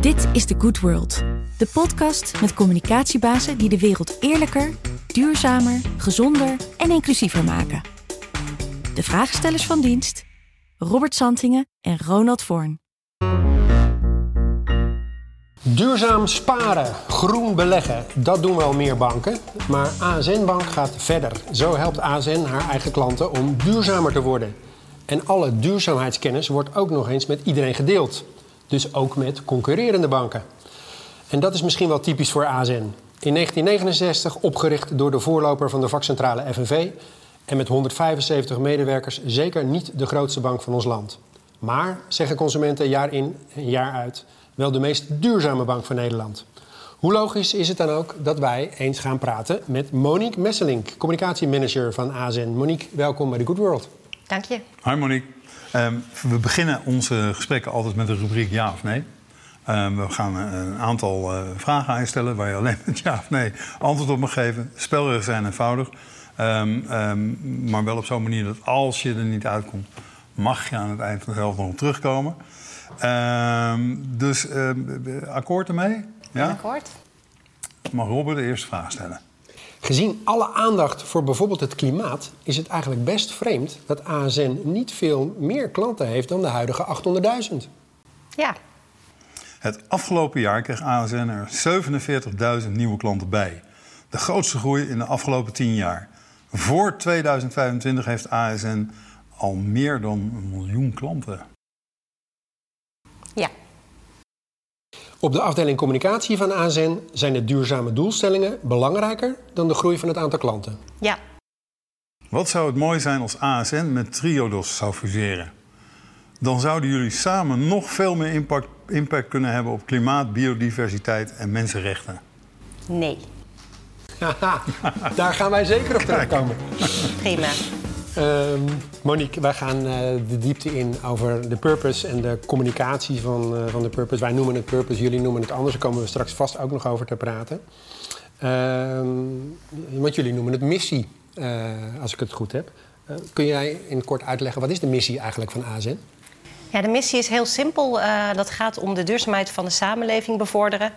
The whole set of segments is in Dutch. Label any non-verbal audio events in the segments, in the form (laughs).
Dit is The Good World, de podcast met communicatiebazen die de wereld eerlijker, duurzamer, gezonder en inclusiever maken. De vraagstellers van dienst, Robert Santingen en Ronald Voorn. Duurzaam sparen, groen beleggen, dat doen wel meer banken. Maar ASN Bank gaat verder. Zo helpt ASN haar eigen klanten om duurzamer te worden. En alle duurzaamheidskennis wordt ook nog eens met iedereen gedeeld. Dus ook met concurrerende banken. En dat is misschien wel typisch voor ASN. In 1969 opgericht door de voorloper van de vakcentrale FNV en met 175 medewerkers zeker niet de grootste bank van ons land. Maar, zeggen consumenten jaar in en jaar uit, wel de meest duurzame bank van Nederland. Hoe logisch is het dan ook dat wij eens gaan praten met Monique Messelink, communicatiemanager van ASN. Monique, welkom bij The Good World. Dank je. Hi Monique. Ehm, we beginnen onze gesprekken altijd met de rubriek ja of nee. Ehm, we gaan een aantal uh, vragen aan je stellen waar je alleen (laughs) met ja of nee antwoord op mag geven. Spelregels zijn eenvoudig, um, maar wel op zo'n manier dat als je er niet uitkomt, mag je aan het eind vanzelf nog op terugkomen. dus akkoord ermee? Ja? Akkoord. Mag Robert de eerste vraag stellen? Gezien alle aandacht voor bijvoorbeeld het klimaat, is het eigenlijk best vreemd dat ASN niet veel meer klanten heeft dan de huidige 800.000. Ja. Het afgelopen jaar kreeg ASN er 47.000 nieuwe klanten bij. De grootste groei in de afgelopen 10 jaar. Voor 2025 heeft ASN al meer dan een miljoen klanten. Ja. Op de afdeling communicatie van ASN zijn de duurzame doelstellingen belangrijker dan de groei van het aantal klanten. Ja. Wat zou het mooi zijn als ASN met Triodos zou fuseren? Dan zouden jullie samen nog veel meer impact, impact kunnen hebben op klimaat, biodiversiteit en mensenrechten. Nee. (laughs) Daar gaan wij zeker op terugkomen. Prima. Um, Monique, wij gaan uh, de diepte in over de purpose en de communicatie van, uh, van de purpose. Wij noemen het purpose, jullie noemen het anders. Daar komen we straks vast ook nog over te praten. Um, want jullie noemen het missie, uh, als ik het goed heb. kun jij in kort uitleggen, wat is de missie eigenlijk van ASN? Ja, de missie is heel simpel. dat gaat om de duurzaamheid van de samenleving bevorderen.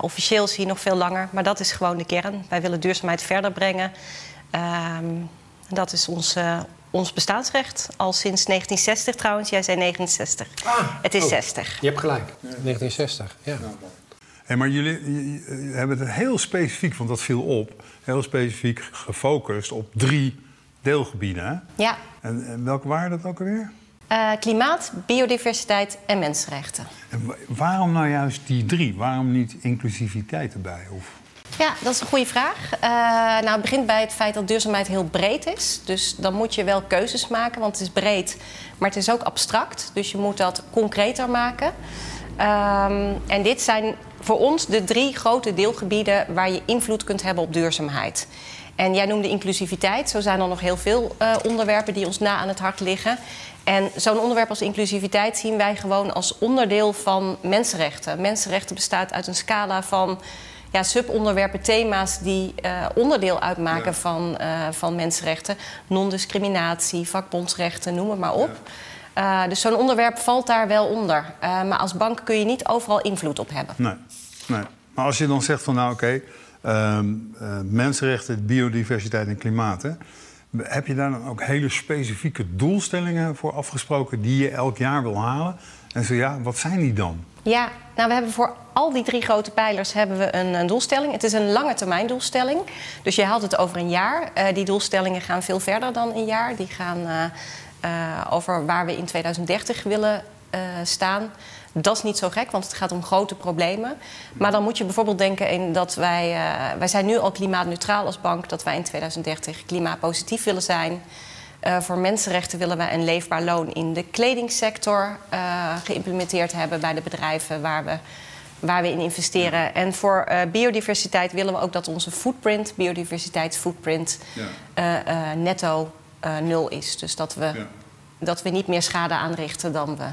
officieel zie je nog veel langer, maar dat is gewoon de kern. Wij willen duurzaamheid verder brengen. Um, dat is ons, uh, ons bestaansrecht. Al sinds 1960 trouwens. Jij zei 69. Ah, het is 60. Je hebt gelijk. 1960, ja. Hey, maar jullie, hebben het heel specifiek, want dat viel op... heel specifiek gefocust op drie deelgebieden. Ja. En, en welke waren dat ook alweer? Uh, klimaat, biodiversiteit en mensenrechten. En waarom nou juist die drie? Waarom niet inclusiviteit erbij? Of... Ja, dat is een goede vraag. Uh, nou, het begint bij het feit dat duurzaamheid heel breed is. Dus dan moet je wel keuzes maken, want het is breed, maar het is ook abstract. Dus je moet dat concreter maken. Um, en dit zijn voor ons de drie grote deelgebieden waar je invloed kunt hebben op duurzaamheid. En jij noemde inclusiviteit. Zo zijn er nog heel veel uh, onderwerpen die ons na aan het hart liggen. En zo'n onderwerp als inclusiviteit zien wij gewoon als onderdeel van mensenrechten. Mensenrechten bestaat uit een scala van ja, subonderwerpen, thema's die uh, onderdeel uitmaken van, uh, van mensenrechten. Non-discriminatie, vakbondsrechten, noem het maar op. Ja. Uh, dus zo'n onderwerp valt daar wel onder. maar als bank kun je niet overal invloed op hebben. Nee, nee. Maar als je dan zegt van nou oké, okay, ehm, mensenrechten, biodiversiteit en klimaat... Hè, heb je daar dan ook hele specifieke doelstellingen voor afgesproken die je elk jaar wil halen? En zo ja, wat zijn die dan? Ja, nou we hebben voor al die drie grote pijlers hebben we een, een doelstelling. Het is een lange termijn doelstelling. Dus je haalt het over een jaar. Uh, die doelstellingen gaan veel verder dan een jaar. Die gaan uh, uh, over waar we in 2030 willen staan. Dat is niet zo gek, want het gaat om grote problemen. Maar dan moet je bijvoorbeeld denken in dat wij... wij zijn nu al klimaatneutraal als bank... dat wij in 2030 klimaatpositief willen zijn... Uh, voor mensenrechten willen we een leefbaar loon in de kledingsector uh, geïmplementeerd hebben bij de bedrijven waar we, waar we in investeren. En voor uh, biodiversiteit willen we ook dat onze footprint, biodiversiteitsfootprint, ja. netto nul is. Dus dat we, ja. dat we niet meer schade aanrichten dan we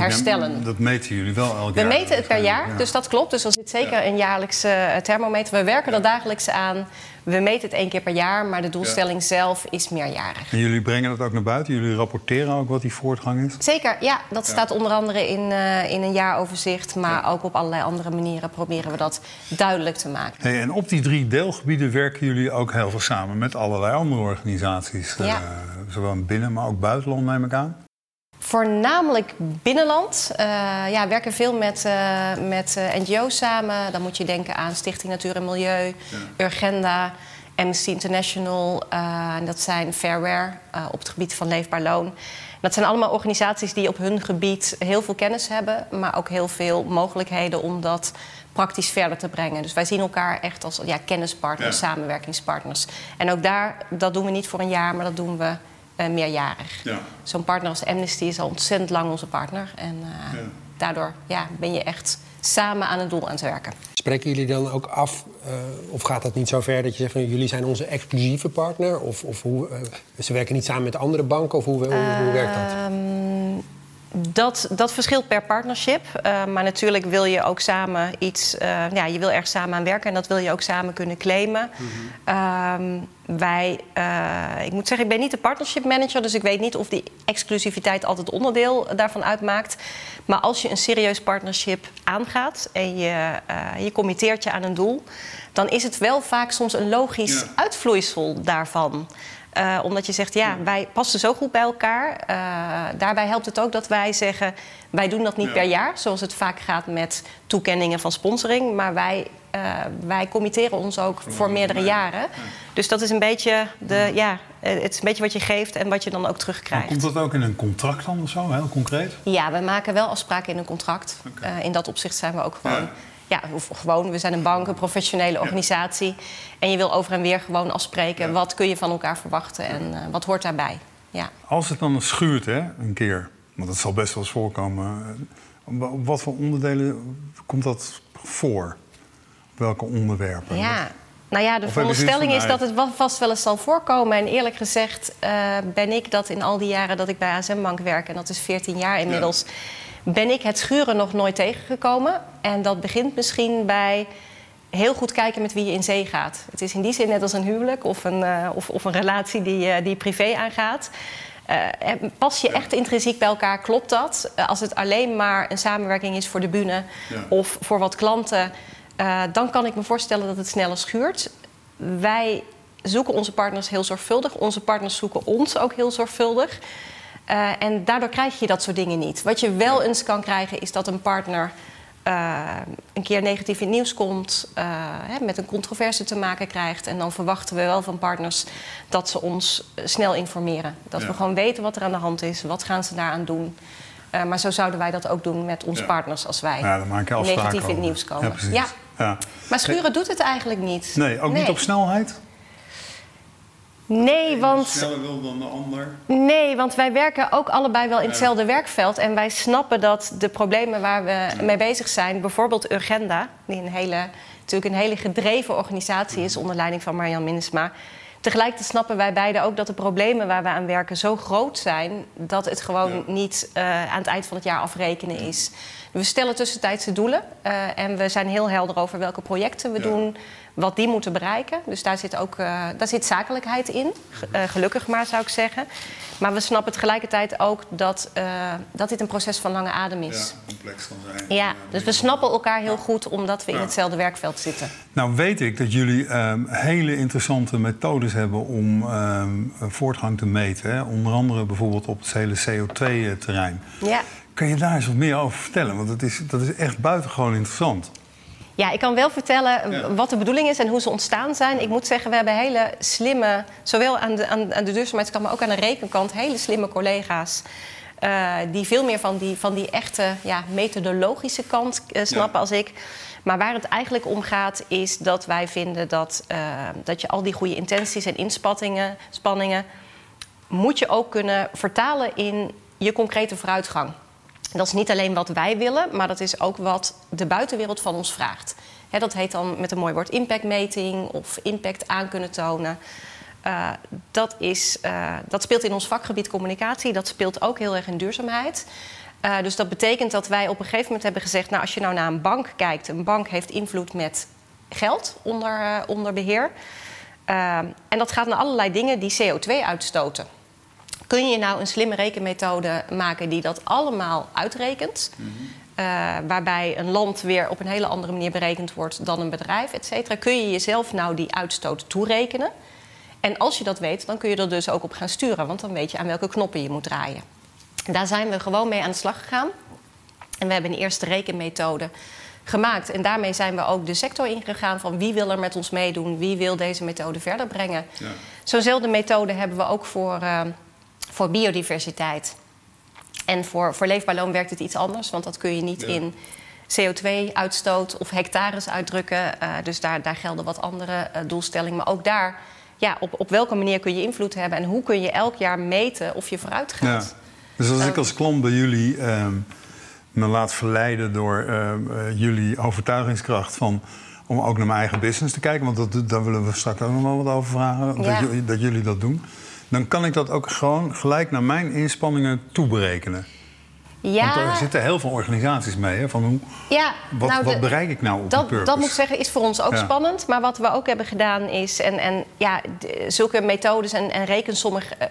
herstellen. dat meten jullie wel elk jaar? We meten het per jaar, ja. dus dat klopt. Dus er zit zeker een jaarlijkse thermometer. We werken er dagelijks aan. We meten het één keer per jaar, maar de doelstelling zelf is meerjarig. En jullie brengen dat ook naar buiten? Jullie rapporteren ook wat die voortgang is? Zeker, ja. Dat staat onder andere in, uh, in een jaaroverzicht. Maar ook op allerlei andere manieren proberen we dat duidelijk te maken. Hey, en op die drie deelgebieden werken jullie ook heel veel samen met allerlei andere organisaties. Uh, zowel binnen, maar ook buitenland, neem ik aan. Voornamelijk binnenland. Uh, ja, werken veel met, uh, met uh, NGO's samen. Dan moet je denken aan Stichting Natuur en Milieu, ja. Urgenda, Amnesty International. dat zijn Fairware op het gebied van leefbaar loon. Dat zijn allemaal organisaties die op hun gebied heel veel kennis hebben, maar ook heel veel mogelijkheden om dat praktisch verder te brengen. Dus wij zien elkaar echt als ja, kennispartners, ja. samenwerkingspartners. En ook daar, dat doen we niet voor een jaar, maar dat doen we uh, meerjarig. Ja. Zo'n partner als Amnesty is al ontzettend lang onze partner. En uh, ja. daardoor ja, ben je echt samen aan het doel aan het werken. Spreken jullie dan ook af, uh, of gaat dat niet zo ver dat je zegt van jullie zijn onze exclusieve partner? Of, of hoe, ze werken niet samen met andere banken? Of hoe, hoe, hoe werkt dat? Ehm, dat, dat verschilt per partnership. Uh, maar natuurlijk wil je ook samen iets. Uh, ja, je wil erg samen aan werken en dat wil je ook samen kunnen claimen. Mm -hmm. uh, wij, ik moet zeggen, ik ben niet de partnership manager, dus ik weet niet of die exclusiviteit altijd onderdeel daarvan uitmaakt. Maar als je een serieus partnership aangaat en je, je committeert je aan een doel, dan is het wel vaak soms een logisch ja. uitvloeisel daarvan. Uh, omdat je zegt, ja, wij passen zo goed bij elkaar. Uh, daarbij helpt het ook dat wij zeggen, wij doen dat niet ja. per jaar, zoals het vaak gaat met toekenningen van sponsoring. Maar wij, uh, wij committeren ons ook voor, voor meerdere jaren. Ja. Dus dat is een beetje de, ja, het is een beetje wat je geeft en wat je dan ook terugkrijgt. Maar komt dat ook in een contract dan of zo, heel concreet? Ja, we maken wel afspraken in een contract. Okay. in dat opzicht zijn we ook gewoon ja, gewoon, we zijn een bank, een professionele organisatie. Ja. En je wil over en weer gewoon afspreken. Ja. Wat kun je van elkaar verwachten en uh, wat hoort daarbij? Ja. Als het dan schuurt, hè, een keer, want dat zal best wel eens voorkomen. Op wat voor onderdelen komt dat voor? Op welke onderwerpen? Ja. Nou ja, de veronderstelling is dat het vast wel eens zal voorkomen. En eerlijk gezegd uh, ben ik dat in al die jaren dat ik bij ASM Bank werk... en dat is 14 jaar inmiddels... Ja ben ik het schuren nog nooit tegengekomen. En dat begint misschien bij heel goed kijken met wie je in zee gaat. Het is in die zin net als een huwelijk of een, uh, of, of, een relatie die, uh, die privé aangaat. Uh, pas je echt intrinsiek bij elkaar, klopt dat? als het alleen maar een samenwerking is voor de bühne ja. of voor wat klanten, dan kan ik me voorstellen dat het sneller schuurt. Wij zoeken onze partners heel zorgvuldig. Onze partners zoeken ons ook heel zorgvuldig. Uh, en daardoor krijg je dat soort dingen niet. Wat je wel eens kan krijgen is dat een partner uh, een keer negatief in het nieuws komt, uh, hè, met een controverse te maken krijgt. En dan verwachten we wel van partners dat ze ons snel informeren. Dat ja. we gewoon weten wat er aan de hand is, wat gaan ze daaraan doen. maar zo zouden wij dat ook doen met onze ja. partners als wij ja, negatief in het nieuws komen. Ja, Maar schuren doet het eigenlijk niet. Nee, ook nee. niet op snelheid? Nee, want. sneller wil dan de ander? Nee, want wij werken ook allebei wel in hetzelfde ja. werkveld. En wij snappen dat de problemen waar we ja. mee bezig zijn, bijvoorbeeld Urgenda, die een hele, natuurlijk een hele gedreven organisatie is onder leiding van Marjan Minnesma. Tegelijkertijd snappen wij beiden ook dat de problemen waar we aan werken zo groot zijn dat het gewoon ja. niet uh, aan het eind van het jaar afrekenen is. We stellen tussentijdse doelen uh, en we zijn heel helder over welke projecten we doen wat die moeten bereiken. Dus daar zit ook uh, daar zit zakelijkheid in. Uh, gelukkig maar, zou ik zeggen. Maar we snappen tegelijkertijd ook dat, uh, dat dit een proces van lange adem is. Ja, complex kan zijn. Ja, dus we snappen elkaar heel goed omdat we in hetzelfde werkveld zitten. Nou weet ik dat jullie um, hele interessante methodes hebben om um, voortgang te meten. Hè? Onder andere bijvoorbeeld op het hele CO2-terrein. Ja. Kan je daar eens wat meer over vertellen? Want dat is, dat is echt buitengewoon interessant. Ja, ik kan wel vertellen ja. wat de bedoeling is en hoe ze ontstaan zijn. Ik moet zeggen, we hebben hele slimme, zowel aan de, aan, aan de duurzaamheidskant, maar ook aan de rekenkant, hele slimme collega's. Uh, die veel meer van die, van die echte ja, methodologische kant uh, snappen ja. als ik. Maar waar het eigenlijk om gaat, is dat wij vinden dat, uh, dat je al die goede intenties en inspanningen, spanningen, moet je ook kunnen vertalen in je concrete vooruitgang. Dat is niet alleen wat wij willen, maar dat is ook wat de buitenwereld van ons vraagt. Dat heet dan met een mooi woord impactmeting of impact aan kunnen tonen. Uh, dat, is, uh, dat speelt in ons vakgebied communicatie, dat speelt ook heel erg in duurzaamheid. Uh, dus dat betekent dat wij op een gegeven moment hebben gezegd: Nou, als je nou naar een bank kijkt, een bank heeft invloed met geld onder, onder beheer. En dat gaat naar allerlei dingen die CO2 uitstoten. Kun je nou een slimme rekenmethode maken die dat allemaal uitrekent? Mm -hmm. uh, waarbij een land weer op een hele andere manier berekend wordt dan een bedrijf, et cetera. Kun je jezelf nou die uitstoot toerekenen? En als je dat weet, dan kun je er dus ook op gaan sturen, want dan weet je aan welke knoppen je moet draaien. En daar zijn we gewoon mee aan de slag gegaan. En we hebben een eerste rekenmethode gemaakt. En daarmee zijn we ook de sector ingegaan van wie wil er met ons meedoen, wie wil deze methode verder brengen. Ja. Zo'nzelfde methode hebben we ook voor, uh, voor biodiversiteit. En voor, voor leefbaar loon werkt het iets anders, want dat kun je niet ja. in CO2-uitstoot of hectares uitdrukken. Uh, dus daar, daar gelden wat andere uh, doelstellingen. Maar ook daar, ja, op, op welke manier kun je invloed hebben en hoe kun je elk jaar meten of je vooruit gaat. Ja. Dus als ik als klant bij jullie. Um me laat verleiden door uh, uh, jullie overtuigingskracht van om ook naar mijn eigen business te kijken, want dat, daar willen we straks ook nog wel wat over vragen, ja. dat, dat, jullie dat doen. Dan kan ik dat ook gewoon gelijk naar mijn inspanningen toeberekenen. Ja. Want er zitten heel veel organisaties mee. Hè, van hoe, ja, wat, nou, wat bereik ik nou op dat, die purpose? Dat moet ik zeggen, is voor ons ook ja. spannend. Maar wat we ook hebben gedaan is... en, en ja, de, zulke methodes en, en rekensommen uh,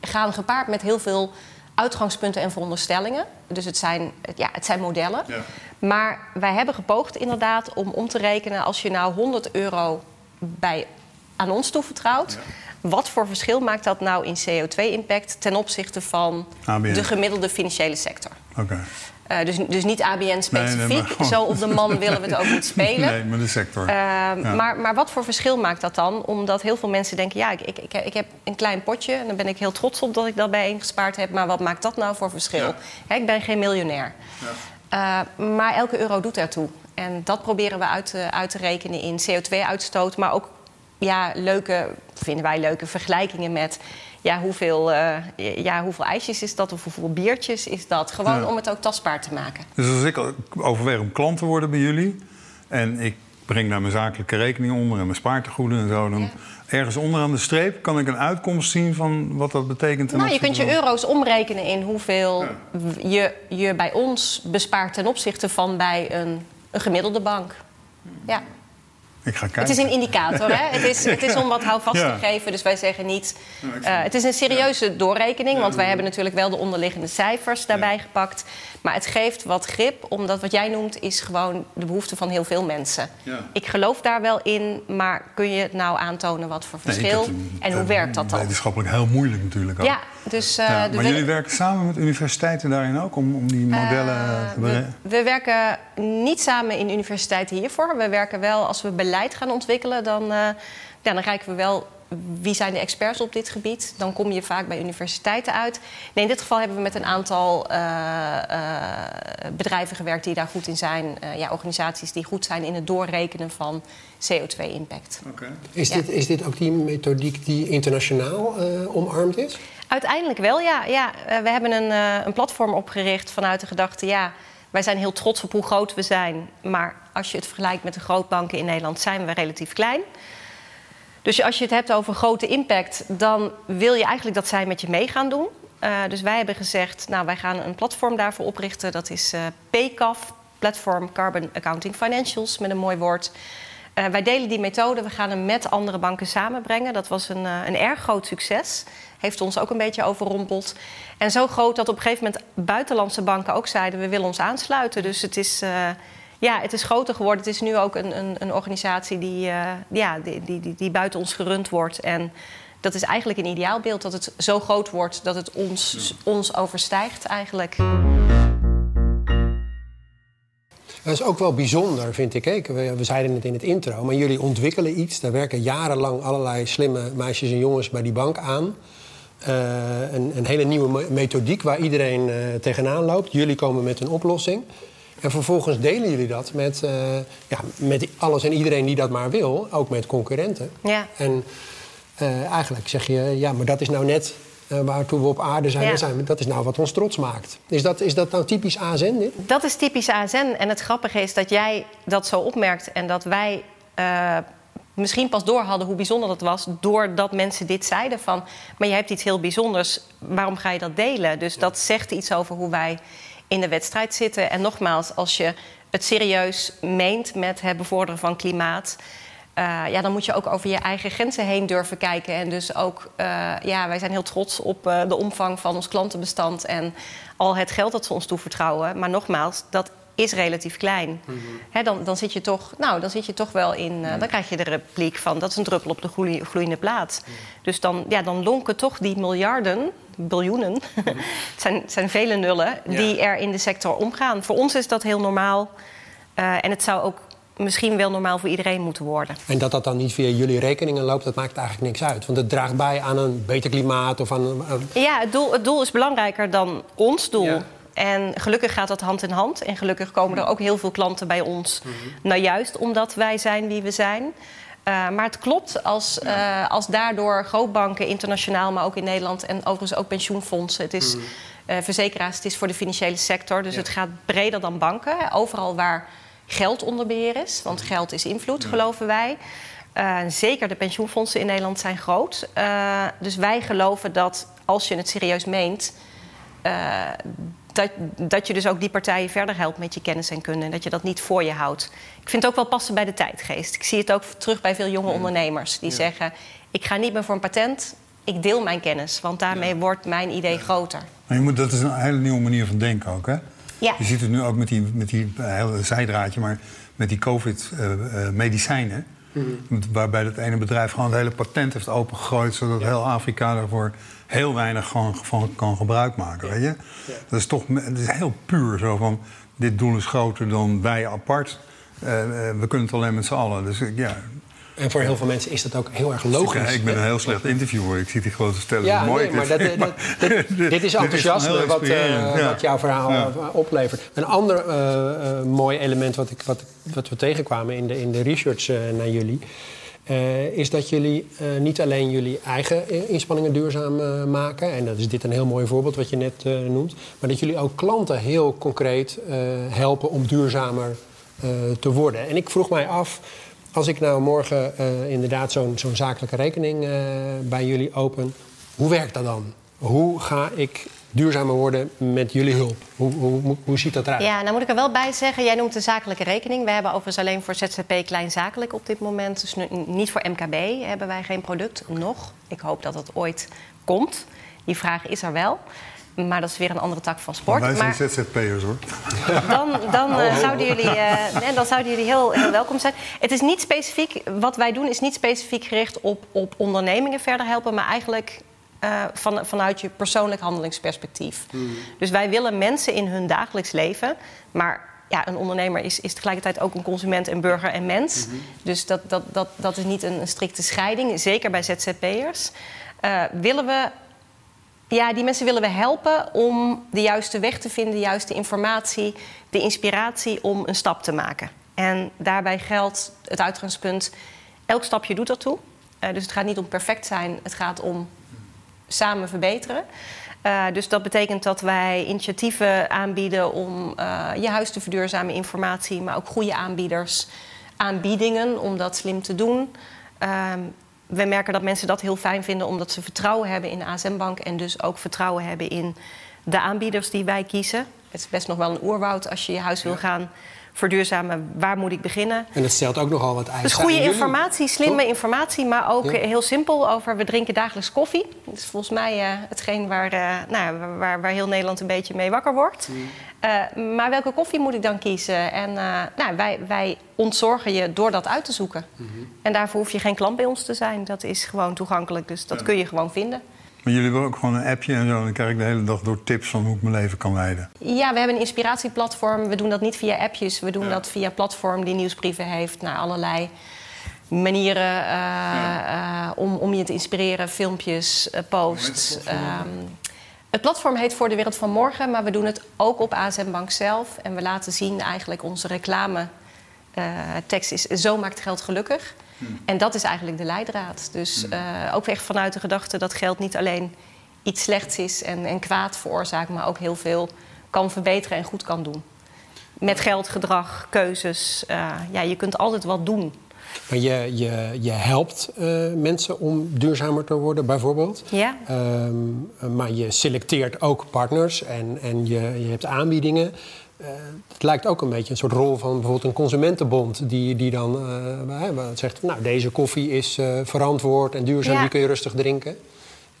gaan gepaard met heel veel uitgangspunten en veronderstellingen. Dus het zijn, ja, het zijn modellen. Ja. Maar wij hebben gepoogd inderdaad om om te rekenen... als je nou 100 euro bij, aan ons toevertrouwt... Ja. wat voor verschil maakt dat nou in CO2-impact... ten opzichte van ABN. de gemiddelde financiële sector? Okay. Uh, dus, dus niet ABN-specifiek. Nee, nee, gewoon... (laughs) Zo op de man willen we het ook niet spelen. (laughs) Nee, maar de sector. Uh, ja. maar, maar wat voor verschil maakt dat dan? Omdat heel veel mensen denken... ja, ik, ik, ik, ik heb een klein potje... en daar ben ik heel trots op dat ik dat bijeengespaard heb... maar wat maakt dat nou voor verschil? Ja. Hè, ik ben geen miljonair. Ja. Uh, maar elke euro doet ertoe. En dat proberen we uit uit te rekenen in CO2-uitstoot... maar ook ja, leuke, vinden wij leuke vergelijkingen met ja, hoeveel, uh, ja, hoeveel ijsjes is dat of hoeveel biertjes is dat. Gewoon ja. om het ook tastbaar te maken. Dus als ik overweeg om klant te worden bij jullie... en ik breng daar mijn zakelijke rekening onder en mijn spaartegoeden en zo... dan ja. ergens onderaan de streep kan ik een uitkomst zien van wat dat betekent. Nou, je kunt je euro's omrekenen in hoeveel je, je bij ons bespaart... ten opzichte van bij een, een gemiddelde bank. Ja. Ik ga het is een indicator, hè? Het is, het is om wat houvast ja. te geven. Dus wij zeggen niet... Uh, het is een serieuze ja. doorrekening, want wij hebben natuurlijk wel de onderliggende cijfers daarbij gepakt. Maar het geeft wat grip, omdat wat jij noemt is gewoon de behoefte van heel veel mensen. Ik geloof daar wel in, maar kun je het nou aantonen wat voor verschil nee, en hoe werkt dat dan? Wetenschappelijk heel moeilijk natuurlijk ook. Ja, dus, uh, ja, maar jullie werken samen met universiteiten daarin ook om, om die modellen uh, te bereiken? We, we, werken niet samen in universiteiten hiervoor. We werken wel als we beleid gaan ontwikkelen, dan, uh, ja, dan kijken we wel wie zijn de experts op dit gebied. Dan kom je vaak bij universiteiten uit. Nee, in dit geval hebben we met een aantal bedrijven gewerkt die daar goed in zijn. ja, organisaties die goed zijn in het doorrekenen van CO2-impact. Okay. Is, ja. dit, is dit ook die methodiek die internationaal omarmd is? Uiteindelijk wel, ja. ja we hebben een, uh, een platform opgericht vanuit de gedachte... ja, wij zijn heel trots op hoe groot we zijn... maar als je het vergelijkt met de grootbanken in Nederland... zijn we relatief klein. Dus als je het hebt over grote impact... dan wil je eigenlijk dat zij met je mee gaan doen. Uh, dus wij hebben gezegd, nou, wij gaan een platform daarvoor oprichten. Dat is uh, PCAF, Platform Carbon Accounting Financials, met een mooi woord... Uh, wij delen die methode, we gaan hem met andere banken samenbrengen. Dat was een, uh, een erg groot succes. Heeft ons ook een beetje overrompeld. En zo groot dat op een gegeven moment buitenlandse banken ook zeiden: we willen ons aansluiten. Dus het is, uh, ja, het is groter geworden. Het is nu ook een, een, een organisatie die, ja, die, die, die, die buiten ons gerund wordt. En dat is eigenlijk een ideaalbeeld dat het zo groot wordt dat het ons, ja. ons overstijgt eigenlijk. Dat is ook wel bijzonder, vind ik. We, we zeiden het in het intro, maar jullie ontwikkelen iets. Daar werken jarenlang allerlei slimme meisjes en jongens bij die bank aan. Uh, een, een, hele nieuwe methodiek waar iedereen uh, tegenaan loopt. Jullie komen met een oplossing. En vervolgens delen jullie dat met, uh, ja, met alles en iedereen die dat maar wil. Ook met concurrenten. Ja. En eigenlijk zeg je, ja, maar dat is nou net uh, waartoe we op aarde zijn, ja. zijn. Dat is nou wat ons trots maakt. Is dat, is dat nou typisch ASN? Dit? Dat is typisch ASN. En het grappige is dat jij dat zo opmerkt en dat wij uh, misschien pas door hadden hoe bijzonder dat was, doordat mensen dit zeiden van, maar je hebt iets heel bijzonders, waarom ga je dat delen? Dus ja. dat zegt iets over hoe wij in de wedstrijd zitten. En nogmaals, als je het serieus meent met het bevorderen van klimaat Uh, ja, dan moet je ook over je eigen grenzen heen durven kijken. En dus ook, uh, ja, wij zijn heel trots op uh, de omvang van ons klantenbestand en al het geld dat ze ons toevertrouwen. Maar nogmaals, dat is relatief klein. Mm -hmm. He, dan, dan, zit je toch, nou, dan zit je toch wel in. Dan krijg je de repliek van dat is een druppel op de gloei, gloeiende plaat. Mm. Dus dan, ja, dan lonken toch die miljarden, biljoenen, het, (laughs) zijn, het zijn vele nullen, ja. die er in de sector omgaan. Voor ons is dat heel normaal. En het zou ook misschien wel normaal voor iedereen moeten worden. En dat dat dan niet via jullie rekeningen loopt, dat maakt eigenlijk niks uit. Want het draagt bij aan een beter klimaat of aan. een... Ja, het doel, het doel is belangrijker dan ons doel. Ja. En gelukkig gaat dat hand in hand. En gelukkig komen er ook heel veel klanten bij ons. Mm -hmm. Nou, juist omdat wij zijn wie we zijn. Uh, maar het klopt als, uh, als daardoor grootbanken internationaal, maar ook in Nederland en overigens ook pensioenfondsen. Het is mm -hmm. uh, verzekeraars, het is voor de financiële sector. Dus ja. het gaat breder dan banken. Overal waar geld onder beheer is. Want geld is invloed, geloven wij. Uh, zeker de pensioenfondsen in Nederland zijn groot. Uh, dus wij geloven dat als je het serieus meent. Uh, dat, dat je dus ook die partijen verder helpt met je kennis en kunde. En dat je dat niet voor je houdt. Ik vind het ook wel passen bij de tijdgeest. Ik zie het ook terug bij veel jonge ondernemers. Die ja. zeggen, ik ga niet meer voor een patent. Ik deel mijn kennis. Want daarmee ja. wordt mijn idee groter. Maar je moet, dat is een hele nieuwe manier van denken ook, hè? Ja. Je ziet het nu ook met die, met die hele zijdraadje, maar met die COVID-medicijnen. Uh, uh, mm. Waarbij dat ene bedrijf gewoon het hele patent heeft opengegooid, zodat ja. heel Afrika daarvoor heel weinig gewoon van kan gebruik maken. Ja. Weet je? Ja. Dat is toch het is heel puur zo van: dit doel is groter dan wij apart. Uh, we kunnen het alleen met z'n allen. Dus ja, en voor heel veel mensen is dat ook heel erg logisch. Ja, ik ben een heel slecht interviewer. Ik zie die grote stellen. Ja, mooi. Nee, maar dat, dat, (laughs) dit, dit is enthousiasme dit is wat, uh, ja. wat jouw verhaal ja. oplevert. Een ander uh, uh, mooi element wat, ik, wat, wat we tegenkwamen in de, in de research naar jullie... is dat jullie niet alleen jullie eigen inspanningen duurzaam maken... en dat is dit een heel mooi voorbeeld wat je net noemt... maar dat jullie ook klanten heel concreet helpen om duurzamer te worden. En ik vroeg mij af... Als ik nou morgen uh, inderdaad zo'n zo'n zakelijke rekening uh, bij jullie open, hoe werkt dat dan? Hoe ga ik duurzamer worden met jullie hulp? Hoe, hoe, hoe ziet dat eruit? Ja, nou moet ik er wel bij zeggen, jij noemt de zakelijke rekening. We hebben overigens alleen voor ZZP kleinzakelijk op dit moment. Dus niet voor MKB hebben wij geen product, nog. Ik hoop dat dat ooit komt. Die vraag is er wel. Maar dat is weer een andere tak van sport. Maar wij zijn ZZP'ers hoor. Dan, dan, uh, zouden jullie, uh, nee, dan zouden jullie heel, heel welkom zijn. Het is niet specifiek, wat wij doen is niet specifiek gericht op, op ondernemingen verder helpen, maar eigenlijk uh, van, vanuit je persoonlijk handelingsperspectief. Mm. Dus wij willen mensen in hun dagelijks leven, maar ja, een ondernemer is, is tegelijkertijd ook een consument, en burger en mens. Mm -hmm. Dus dat, dat, dat, dat is niet een, een strikte scheiding, zeker bij ZZP'ers. willen we ja, die mensen willen we helpen om de juiste weg te vinden, de juiste informatie, de inspiratie om een stap te maken. En daarbij geldt het uitgangspunt: elk stapje doet ertoe. Uh, dus het gaat niet om perfect zijn, het gaat om samen verbeteren. Uh, dus dat betekent dat wij initiatieven aanbieden om uh, je huis te verduurzamen, informatie, maar ook goede aanbieders, aanbiedingen om dat slim te doen. We merken dat mensen dat heel fijn vinden omdat ze vertrouwen hebben in de ASM Bank en dus ook vertrouwen hebben in de aanbieders die wij kiezen. Het is best nog wel een oerwoud als je je huis wil gaan verduurzamen. Waar moet ik beginnen? En het stelt ook nogal wat eisen. Dus goede informatie, slimme informatie, maar ook ja. heel simpel over we drinken dagelijks koffie. Dat is volgens mij uh, hetgeen waar, uh, nou, waar, waar, heel Nederland een beetje mee wakker wordt. Mm. Uh, maar welke koffie moet ik dan kiezen? En nou, wij, wij ontzorgen je door dat uit te zoeken. Mm -hmm. En daarvoor hoef je geen klant bij ons te zijn. Dat is gewoon toegankelijk, dus dat ja. kun je gewoon vinden. Maar jullie hebben ook gewoon een appje en zo. Dan krijg ik de hele dag door tips van hoe ik mijn leven kan leiden. Ja, we hebben een inspiratieplatform. We doen dat niet via appjes. We doen ja. dat via platform die nieuwsbrieven heeft naar allerlei manieren uh, ja. uh, om, om je te inspireren. Filmpjes, uh, posts. Um, het platform heet Voor de Wereld van Morgen, maar we doen het ook op ASM Bank zelf. En we laten zien eigenlijk onze reclame. tekst is Zo maakt geld gelukkig. Hmm. En dat is eigenlijk de leidraad. Dus uh, ook echt vanuit de gedachte dat geld niet alleen iets slechts is en, en kwaad veroorzaakt, maar ook heel veel kan verbeteren en goed kan doen. Met geld, gedrag, keuzes. Uh, ja, je kunt altijd wat doen. Maar je, je, je helpt uh, mensen om duurzamer te worden, bijvoorbeeld. Ja. Um, maar je selecteert ook partners en, en je, je hebt aanbiedingen. Het lijkt ook een beetje een soort rol van bijvoorbeeld een consumentenbond... die, die dan uh, zegt, nou, deze koffie is uh, verantwoord en duurzaam, die kun je rustig drinken.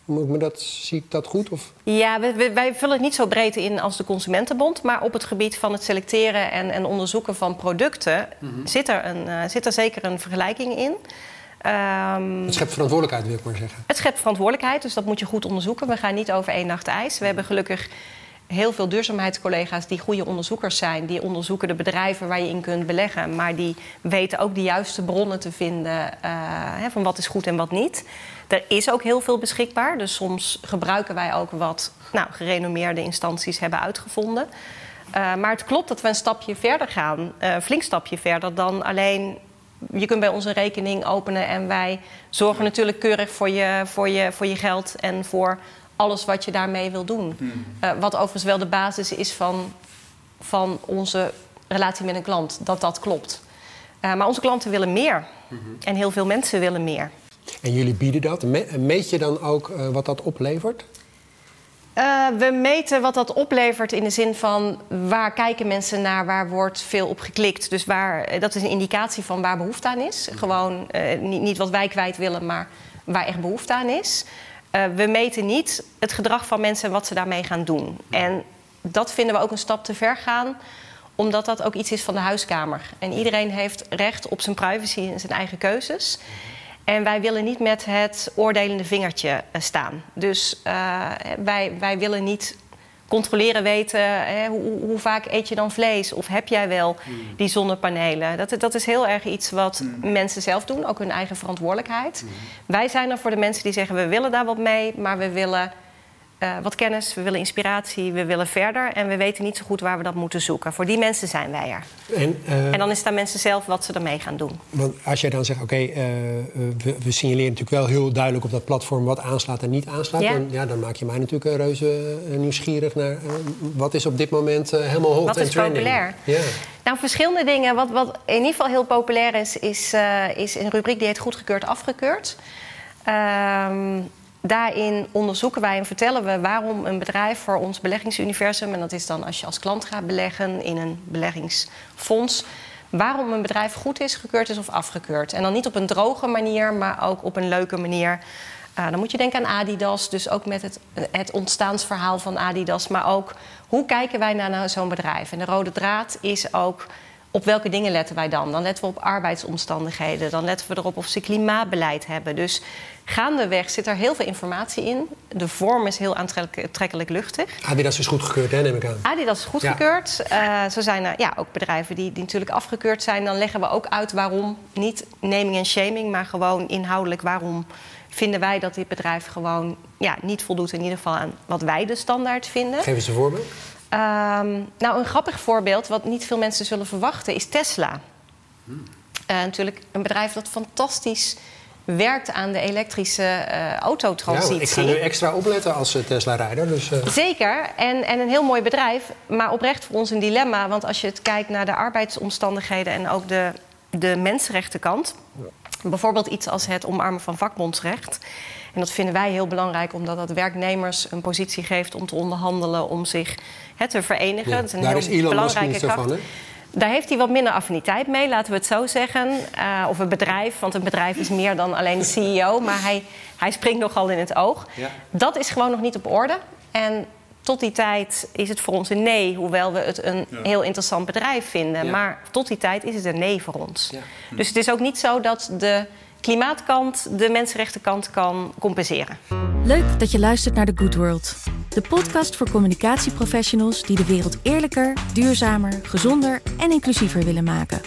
Moet ik me dat, zie ik dat goed? Of? Ja, wij, wij, vullen het niet zo breed in als de Consumentenbond. Maar op het gebied van het selecteren en, en onderzoeken van producten mm -hmm. zit, er een, zit er zeker een vergelijking in. Um, het schept verantwoordelijkheid, wil ik maar zeggen. Het schept verantwoordelijkheid, dus dat moet je goed onderzoeken. We gaan niet over één nacht ijs. We hebben gelukkig heel veel duurzaamheidscollega's die goede onderzoekers zijn. Die onderzoeken de bedrijven waar je in kunt beleggen. Maar die weten ook de juiste bronnen te vinden uh, hè, van wat is goed en wat niet. Er is ook heel veel beschikbaar. Dus soms gebruiken wij ook wat nou, gerenommeerde instanties hebben uitgevonden. Uh, maar het klopt dat we een stapje verder gaan, uh, flink stapje verder dan alleen. Je kunt bij ons een rekening openen en wij zorgen natuurlijk keurig voor je, voor je, voor je geld en voor alles wat je daarmee wil doen. Hmm. Uh, wat overigens wel de basis is van, van onze relatie met een klant, dat dat klopt. maar onze klanten willen meer. Hmm. En heel veel mensen willen meer. En jullie bieden dat. Meet je dan ook uh, wat dat oplevert? Uh, we meten wat dat oplevert in de zin van waar kijken mensen naar, waar wordt veel op geklikt. Dus waar, dat is een indicatie van waar behoefte aan is. Gewoon uh, niet, niet, wat wij kwijt willen, maar waar echt behoefte aan is. Uh, we meten niet het gedrag van mensen en wat ze daarmee gaan doen. En dat vinden we ook een stap te ver gaan, omdat dat ook iets is van de huiskamer. En iedereen heeft recht op zijn privacy en zijn eigen keuzes. En wij willen niet met het oordelende vingertje eh, staan. Dus uh, wij, wij willen niet controleren weten hè, hoe, hoe, vaak eet je dan vlees of heb jij wel hmm. die zonnepanelen. Dat, dat is heel erg iets wat hmm. mensen zelf doen, ook hun eigen verantwoordelijkheid. Hmm. Wij zijn er voor de mensen die zeggen we willen daar wat mee, maar we willen uh, wat kennis, we willen inspiratie, we willen verder. En we weten niet zo goed waar we dat moeten zoeken. Voor die mensen zijn wij er. En, uh, en dan is het aan mensen zelf wat ze ermee gaan doen. Want als jij dan zegt, oké, okay, uh, we, we, signaleren natuurlijk wel heel duidelijk op dat platform wat aanslaat en niet aanslaat. Ja. Dan, ja, dan maak je mij natuurlijk een reuze nieuwsgierig naar wat is op dit moment helemaal hot wat en is populair? Ja. Nou, verschillende dingen. Wat, wat in ieder geval heel populair is, is, is een rubriek die heet goedgekeurd afgekeurd. Ehm, Daarin onderzoeken wij en vertellen we waarom een bedrijf voor ons beleggingsuniversum, en dat is dan als je als klant gaat beleggen in een beleggingsfonds, waarom een bedrijf goed is, gekeurd is of afgekeurd. En dan niet op een droge manier, maar ook op een leuke manier. Uh, dan moet je denken aan Adidas, dus ook met het, het ontstaansverhaal van Adidas, maar ook hoe kijken wij naar zo'n bedrijf. En de rode draad is ook op welke dingen letten wij dan? Dan letten we op arbeidsomstandigheden. Dan letten we erop of ze klimaatbeleid hebben. Dus gaandeweg zit er heel veel informatie in. De vorm is heel aantrekkelijk luchtig. Adidas is goedgekeurd, hè, neem ik aan. Adidas is goedgekeurd. Ja. Uh, zo zijn er ja, ook bedrijven die, die natuurlijk afgekeurd zijn. Dan leggen we ook uit waarom. Niet naming en shaming, maar gewoon inhoudelijk waarom vinden wij dat dit bedrijf gewoon ja, niet voldoet in ieder geval aan wat wij de standaard vinden. Geef eens een voorbeeld. Um, nou, een grappig voorbeeld, wat niet veel mensen zullen verwachten, is Tesla. Hmm. Uh, natuurlijk een bedrijf dat fantastisch werkt aan de elektrische uh, autotransitie. Ja, ik ga nu extra opletten als uh, Tesla-rijder. Dus, Zeker, en, en een heel mooi bedrijf. Maar oprecht voor ons een dilemma. Want als je het kijkt naar de arbeidsomstandigheden... en ook de, de mensenrechtenkant... bijvoorbeeld iets als het omarmen van vakbondsrecht... En dat vinden wij heel belangrijk, omdat dat werknemers een positie geeft om te onderhandelen, om zich hè, te verenigen. Ja, dat is een heel is Elon belangrijke kracht. Van? Daar heeft hij wat minder affiniteit mee, laten we het zo zeggen. Uh, of een bedrijf, want een bedrijf is meer dan alleen de CEO. Maar hij, hij springt nogal in het oog. Ja. Dat is gewoon nog niet op orde. En tot die tijd is het voor ons een nee, hoewel we het een Ja. heel interessant bedrijf vinden. Ja. Maar tot die tijd is het een nee voor ons. Ja. Dus het is ook niet zo dat de klimaatkant de mensenrechtenkant kan compenseren. Leuk dat je luistert naar The Good World. De podcast voor communicatieprofessionals die de wereld eerlijker, duurzamer, gezonder en inclusiever willen maken.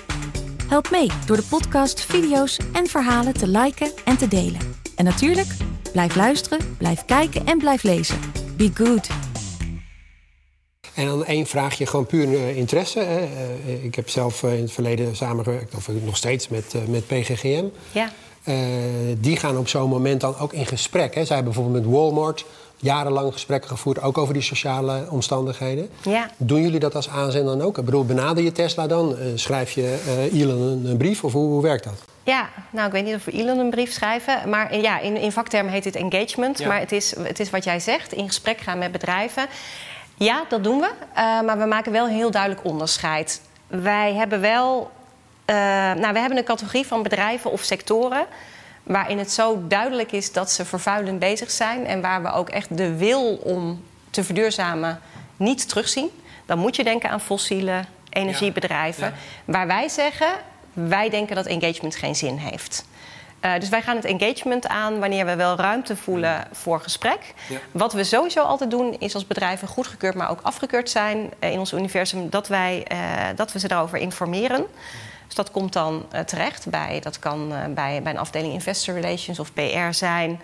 Help mee door de podcast, video's en verhalen te liken en te delen. En natuurlijk, blijf luisteren, blijf kijken en blijf lezen. Be good. En dan één vraagje, gewoon puur eh, interesse. Hè. Eh, ik heb zelf eh, in het verleden samengewerkt, of nog steeds, met, met PGGM. Ja. Eh, die gaan op zo'n moment dan ook in gesprek. Hè. Zij hebben bijvoorbeeld met Walmart jarenlang gesprekken gevoerd, ook over die sociale omstandigheden. Ja. Doen jullie dat als aanzender dan ook? Ik bedoel, benader je Tesla dan? Eh, schrijf je eh, Elon een, brief of hoe, hoe werkt dat? Ja, nou, ik weet niet of we Elon een brief schrijven. Maar ja, in, in vaktermen heet dit engagement. Ja. Maar het is, het is wat jij zegt, in gesprek gaan met bedrijven. Ja, dat doen we. Uh, maar we maken wel een heel duidelijk onderscheid. Wij hebben wel. Uh, nou, we hebben een categorie van bedrijven of sectoren. waarin het zo duidelijk is dat ze vervuilend bezig zijn. en waar we ook echt de wil om te verduurzamen niet terugzien. Dan moet je denken aan fossiele energiebedrijven. Waar wij zeggen, wij denken dat engagement geen zin heeft. Uh, dus wij gaan het engagement aan wanneer we wel ruimte voelen voor gesprek. Ja. Wat we sowieso altijd doen, is als bedrijven goedgekeurd, maar ook afgekeurd zijn uh, in ons universum, dat, wij, uh, dat we ze daarover informeren. Dus dat komt dan terecht bij, dat kan bij, bij een afdeling Investor Relations of PR zijn.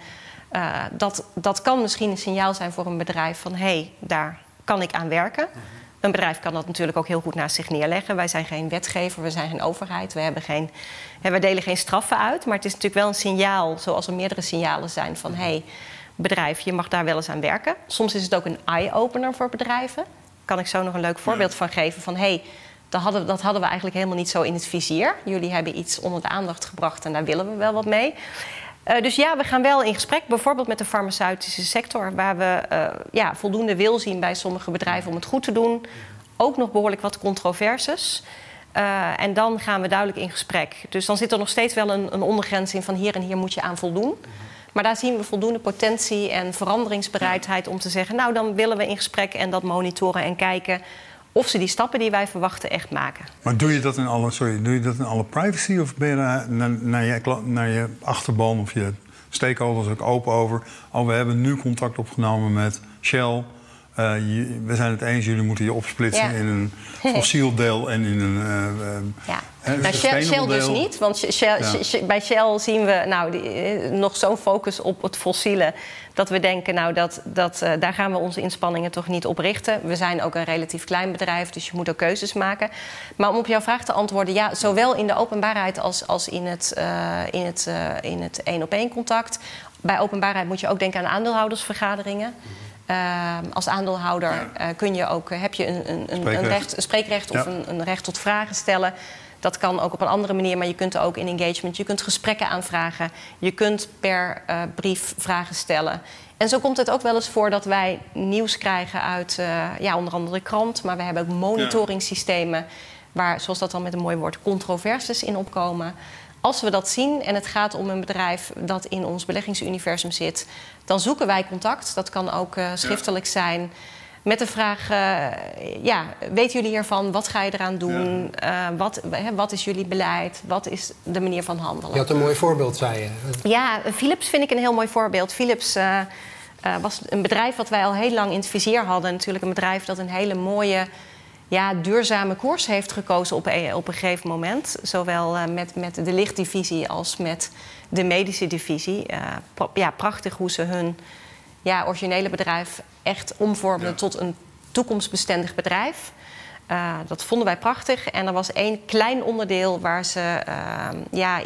dat, dat kan misschien een signaal zijn voor een bedrijf van hé, hey, daar kan ik aan werken. Mhm. Een bedrijf kan dat natuurlijk ook heel goed naast zich neerleggen. Wij zijn geen wetgever, we zijn geen overheid. We, hebben geen, we delen geen straffen uit. Maar het is natuurlijk wel een signaal, zoals er meerdere signalen zijn van hé, hey, bedrijf, je mag daar wel eens aan werken. Soms is het ook een eye-opener voor bedrijven. Kan ik zo nog een leuk voorbeeld van geven van hé, hey, dat hadden, dat hadden we eigenlijk helemaal niet zo in het vizier. Jullie hebben iets onder de aandacht gebracht en daar willen we wel wat mee. Uh, dus ja, we gaan wel in gesprek, bijvoorbeeld met de farmaceutische sector, waar we uh, ja, voldoende wil zien bij sommige bedrijven om het goed te doen. Ook nog behoorlijk wat controverses. Uh, en dan gaan we duidelijk in gesprek. Dus dan zit er nog steeds wel een, een ondergrens in van hier en hier moet je aan voldoen. Maar daar zien we voldoende potentie en veranderingsbereidheid om te zeggen, nou dan willen we in gesprek en dat monitoren en kijken of ze die stappen die wij verwachten echt maken. Maar doe je dat in alle, sorry, doe je dat in alle privacy of ben je naar, naar, je, naar je of je stakeholders ook open over? Oh, we hebben nu contact opgenomen met Shell. Uh, we zijn het eens, jullie moeten je opsplitsen in een (laughs) fossiel deel en in een. Uh, ja. Nou, Shell, Shell dus niet, want Shell, ja. bij Shell zien we nou, die, nog zo'n focus op het fossiele. dat we denken, nou, dat, dat, uh, daar gaan we onze inspanningen toch niet op richten. We zijn ook een relatief klein bedrijf, dus je moet ook keuzes maken. Maar om op jouw vraag te antwoorden, ja, zowel in de openbaarheid als, als in het in het, in het één-op-één contact. Bij openbaarheid moet je ook denken aan aandeelhoudersvergaderingen. Uh, als aandeelhouder uh, kun je ook, heb je een, een, een, een recht, een spreekrecht of ja. een, een, recht tot vragen stellen. Dat kan ook op een andere manier, maar je kunt ook in engagement, je kunt gesprekken aanvragen, je kunt per uh, brief vragen stellen. En zo komt het ook wel eens voor dat wij nieuws krijgen uit ja, onder andere de krant, maar we hebben ook monitoringssystemen waar, zoals dat dan met een mooi woord, controversies in opkomen. Als we dat zien en het gaat om een bedrijf dat in ons beleggingsuniversum zit, dan zoeken wij contact. Dat kan ook uh, schriftelijk ja. zijn. Met de vraag: uh, ja, weten jullie hiervan? Wat ga je eraan doen? Ja. Uh, wat, he, wat is jullie beleid? Wat is de manier van handelen? Je had een mooi voorbeeld, zei je. Ja, Philips vind ik een heel mooi voorbeeld. Philips was een bedrijf wat wij al heel lang in het vizier hadden. Natuurlijk een bedrijf dat een hele mooie ja, duurzame koers heeft gekozen op een, op een gegeven moment. Zowel uh, met, met de lichtdivisie als met de medische divisie. Uh, ja, prachtig hoe ze hun ja, originele bedrijf echt omvormden ja. tot een toekomstbestendig bedrijf. Uh, dat vonden wij prachtig. En er was één klein onderdeel waar ze ja,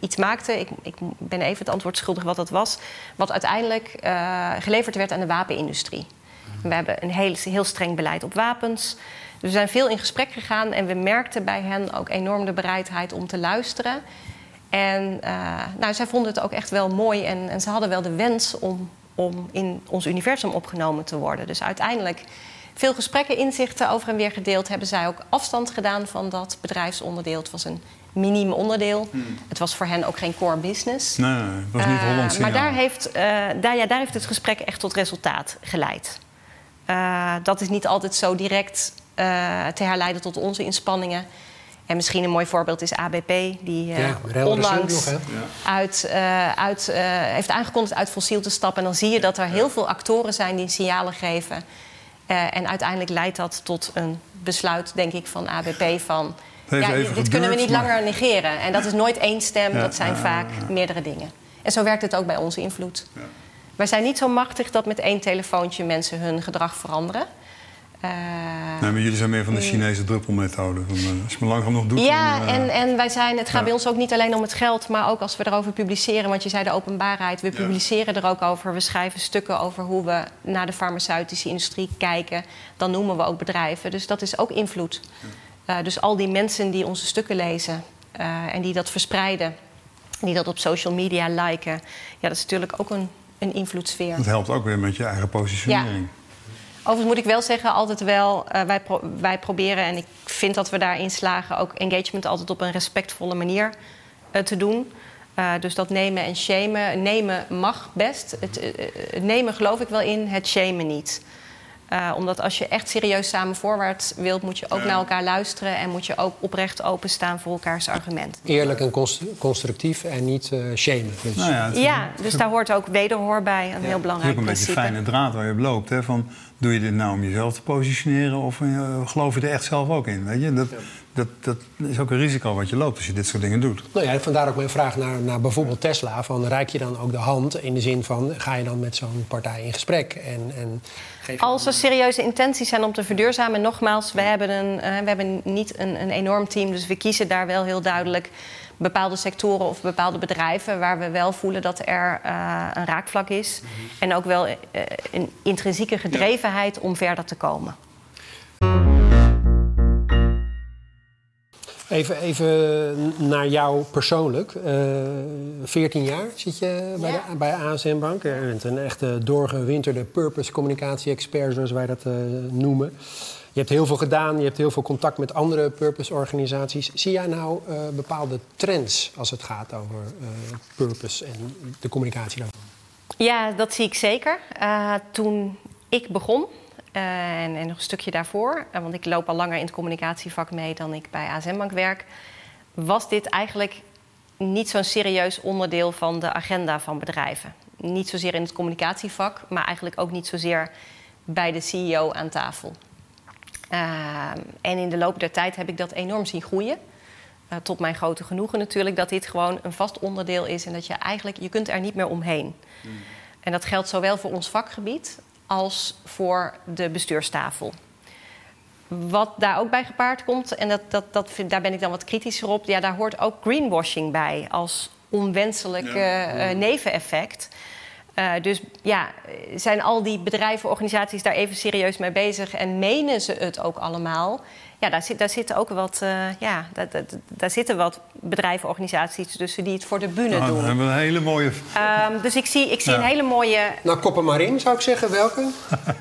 iets maakten. Ik, ik, ben even het antwoord schuldig wat dat was. Wat uiteindelijk geleverd werd aan de wapenindustrie. We hebben een heel, heel streng beleid op wapens. Dus we zijn veel in gesprek gegaan en we merkten bij hen ook enorm de bereidheid om te luisteren. En uh, nou, zij vonden het ook echt wel mooi en, en ze hadden wel de wens om, om in ons universum opgenomen te worden. Dus uiteindelijk veel gesprekken, inzichten over en weer gedeeld. Hebben zij ook afstand gedaan van dat bedrijfsonderdeel. Het was een miniem onderdeel. Hmm. Het was voor hen ook geen core business. Nee, het was niet uh, Maar daar heeft, uh, daar, ja, daar heeft het gesprek echt tot resultaat geleid. Uh, dat is niet altijd zo direct uh, te herleiden tot onze inspanningen. En misschien een mooi voorbeeld is ABP, die uh, ja, onlangs nog, uit, uh, uit, heeft aangekondigd uit fossiel te stappen. En dan zie je dat er heel veel actoren zijn die signalen geven. en uiteindelijk leidt dat tot een besluit, denk ik, van ABP van... Ja, dit gebeurd, kunnen we niet maar... langer negeren. En dat is nooit één stem, dat zijn vaak meerdere dingen. En zo werkt het ook bij onze invloed. Wij zijn niet zo machtig dat met één telefoontje mensen hun gedrag veranderen. Uh, nee, maar jullie zijn meer van de Chinese druppelmethode. Van, uh, als je maar langzaam nog doet. Ja, dan, uh, en, en wij zijn, het gaat ja. bij ons ook niet alleen om het geld, maar ook als we erover publiceren. Want je zei de openbaarheid, we publiceren ja. er ook over. We schrijven stukken over hoe we naar de farmaceutische industrie kijken. Dan noemen we ook bedrijven. Dus dat is ook invloed. Ja. dus al die mensen die onze stukken lezen en die dat verspreiden, die dat op social media liken, ja, dat is natuurlijk ook een, een invloedssfeer. Dat helpt ook weer met je eigen positionering. Overigens moet ik wel zeggen, altijd wel, uh, wij, pro wij proberen, en ik vind dat we daarin slagen, ook engagement altijd op een respectvolle manier uh, te doen. Uh, dus dat nemen en shamen. Nemen mag best. Het, het nemen geloof ik wel in, het shamen niet. Uh, omdat als je echt serieus samen voorwaarts wilt, moet je ook ja. naar elkaar luisteren en moet je ook oprecht openstaan voor elkaars argument. Eerlijk en constructief en niet uh, shamen. Dus. Nou ja, ja, dus daar hoort ook wederhoor bij, een ja. heel belangrijk Het is ook een beetje een fijne draad waar je op loopt. Hè? Van, doe je dit nou om jezelf te positioneren of uh, geloof je er echt zelf ook in? Weet je? Dat, dat, dat is ook een risico wat je loopt als je dit soort dingen doet. Nou ja, vandaar ook mijn vraag naar, naar bijvoorbeeld Tesla. Van, reik je dan ook de hand in de zin van... ga je dan met zo'n partij in gesprek? En, en geef Als er serieuze intenties zijn om te verduurzamen... nogmaals, we hebben, een, uh, we hebben niet een, een enorm team... dus we kiezen daar wel heel duidelijk bepaalde sectoren of bepaalde bedrijven... waar we wel voelen dat er uh, een raakvlak is. Mm -hmm. En ook wel uh, een intrinsieke gedrevenheid ja. om verder te komen. Even, even naar jou persoonlijk. Uh, 14 jaar zit je bij, ja. de, bij ASM Bank. Je bent een echte doorgewinterde purpose communicatie-expert, zoals wij dat uh, noemen. Je hebt heel veel gedaan, je hebt heel veel contact met andere purpose-organisaties. Zie jij nou uh, bepaalde trends als het gaat over uh, purpose en de communicatie daarvan? Ja, dat zie ik zeker. Uh, toen ik begon, en, en, nog een stukje daarvoor, want ik loop al langer in het communicatievak mee dan ik bij ASM Bank werk, was dit eigenlijk niet zo'n serieus onderdeel van de agenda van bedrijven. Niet zozeer in het communicatievak, maar eigenlijk ook niet zozeer bij de CEO aan tafel. Uh, en in de loop der tijd heb ik dat enorm zien groeien. Uh, tot mijn grote genoegen natuurlijk, dat dit gewoon een vast onderdeel is en dat je eigenlijk, je kunt er niet meer omheen. Mm. En dat geldt zowel voor ons vakgebied als voor de bestuurstafel. Wat daar ook bij gepaard komt, en dat, dat, dat vind, daar ben ik dan wat kritischer op, ja, daar hoort ook greenwashing bij als onwenselijk ja. uh, neveneffect. Uh, dus ja, zijn al die bedrijven, organisaties daar even serieus mee bezig en menen ze het ook allemaal? Ja, daar, zit, daar zitten ook wat, uh, ja, daar, daar, daar, zitten wat bedrijven, organisaties tussen die het voor de bühne nou, doen. We hebben een hele mooie. Um, dus ik zie, ik zie ja. een hele mooie. Nou, koppen maar in, zou ik zeggen. Welke?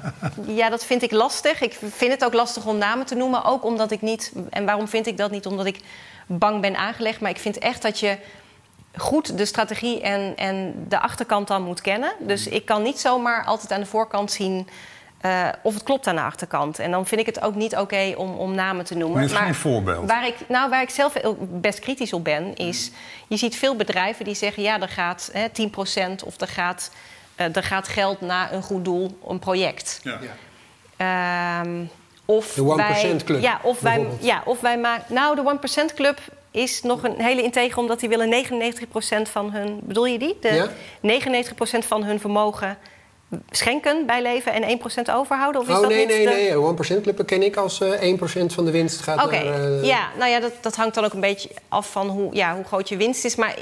(laughs) ja, dat vind ik lastig. Ik vind het ook lastig om namen te noemen. Ook omdat ik niet. En waarom vind ik dat niet? Omdat ik bang ben aangelegd. Maar ik vind echt dat je goed de strategie en, en de achterkant dan moet kennen. Dus ik kan niet zomaar altijd aan de voorkant zien uh, of het klopt aan de achterkant. En dan vind ik het ook niet oké okay om, om namen te noemen. Maar geen voorbeeld. Waar ik, nou, waar ik zelf best kritisch op ben, is... je ziet veel bedrijven die zeggen... ja, er gaat hè, 10% of er gaat, uh, er gaat geld naar een goed doel, een project. Ja. ja. Um, of de 1% wij, Club. Ja, of wij, ja, of wij maken... Nou, de 1% Club is nog een hele integer... omdat die willen 99% van hun... Bedoel je die? De ja? 99% van hun vermogen schenken bij leven en 1% overhouden? Of is oh, dat nee, niet nee, de... nee. 1% club ken ik als uh, 1% van de winst gaat Oké, naar... Uh... ja, nou ja, dat, dat hangt dan ook een beetje af van hoe, ja, hoe groot je winst is. Maar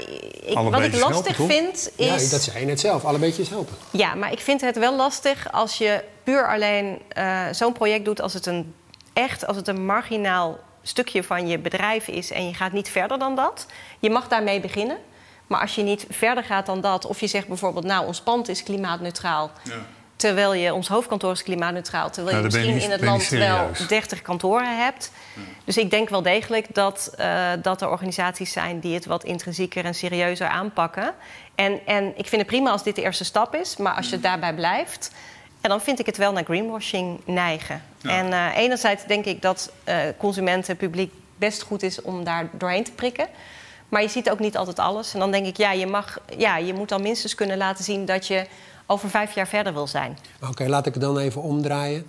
ik, wat ik lastig helpen, vind is... Ja, dat zei je net zelf, alle beetjes helpen. Ja, maar ik vind het wel lastig als je puur alleen uh, zo'n project doet... als het een echt, als het een marginaal stukje van je bedrijf is... en je gaat niet verder dan dat. Je mag daarmee beginnen. Maar als je niet verder gaat dan dat... of je zegt bijvoorbeeld, nou, ons pand is klimaatneutraal... Ja. Terwijl je, ons hoofdkantoor is klimaatneutraal. Terwijl je Nou, ben misschien je in het je land wel serieus. 30 kantoren hebt. Dus ik denk wel degelijk dat, eh, dat er organisaties zijn die het wat intrinsieker en serieuzer aanpakken. En, en ik vind het prima als dit de eerste stap is. Maar als je daarbij blijft, ja, dan vind ik het wel naar greenwashing neigen. Ja. En eh, enerzijds denk ik dat eh, consumenten, publiek best goed is om daar doorheen te prikken. Maar je ziet ook niet altijd alles. En dan denk ik, ja, je, mag, ja, je moet dan minstens kunnen laten zien dat je over vijf jaar verder wil zijn. Oké, laat ik het dan even omdraaien.